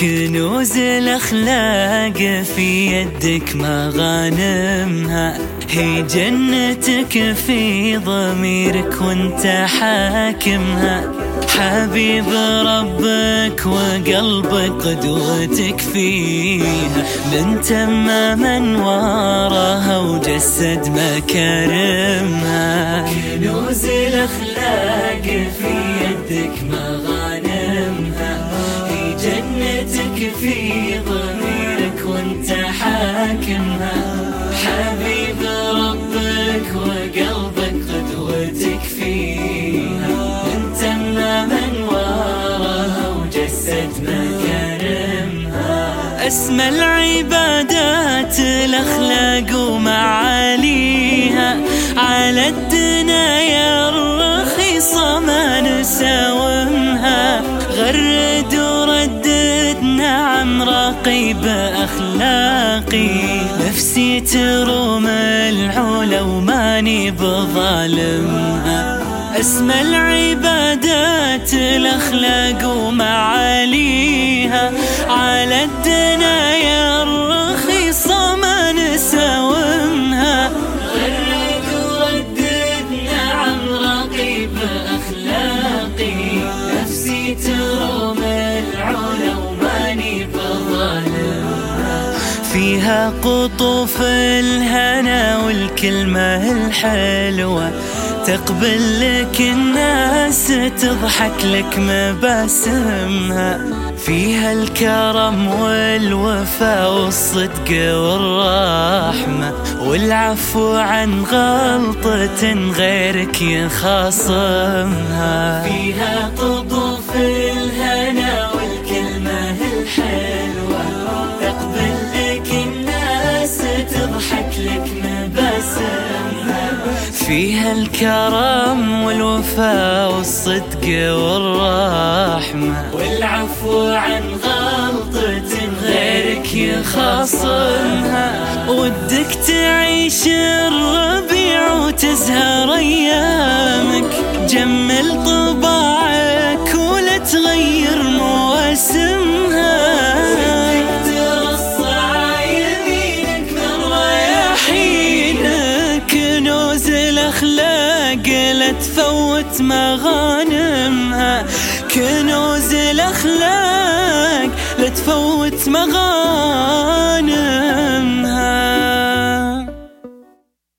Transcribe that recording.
كنوز الأخلاق في يدك مغانمها هي جنتك في ضميرك وانت حاكمها. حبيب ربك وقلبك قدوتك فيها. من تم منوارها وجسد مكارمها كنوز الأخلاق في يدك مغانمها هي جنتك في ضميرك وانت حاكمها. حبيب ربك وقلبك قدوتك فيها. انت من وراها وجسد مكارمها اسمى العبادات الأخلاق ومعاليها. على الدنيا الرخيصة ما نساومها غرد نعم رقيب أخلاقي نفسي تروم العلا وماني بظالمها أسمى العبادات الأخلاق ومعاليها. على الدنيا الرخيصة ما نساومها. غرد وردد نعم رقيب أخلاقي. نفسي تروم العلا فيها قطوف الهنا والكلمة الحلوة تقبل لك الناس تضحك لك مباسمها. فيها الكرم والوفاء والصدق والرحمة والعفو عن غلطة غيرك يخاصمها. فيها قطوف فيها الكرم والوفاء والصدق والرحمة. والعفو عن غلطة غيرك يخاصمها. ودك تعيش الربيع وتزهر أيامك تفوت مغانمها كنوز الأخلاق لا تفوت مغانمها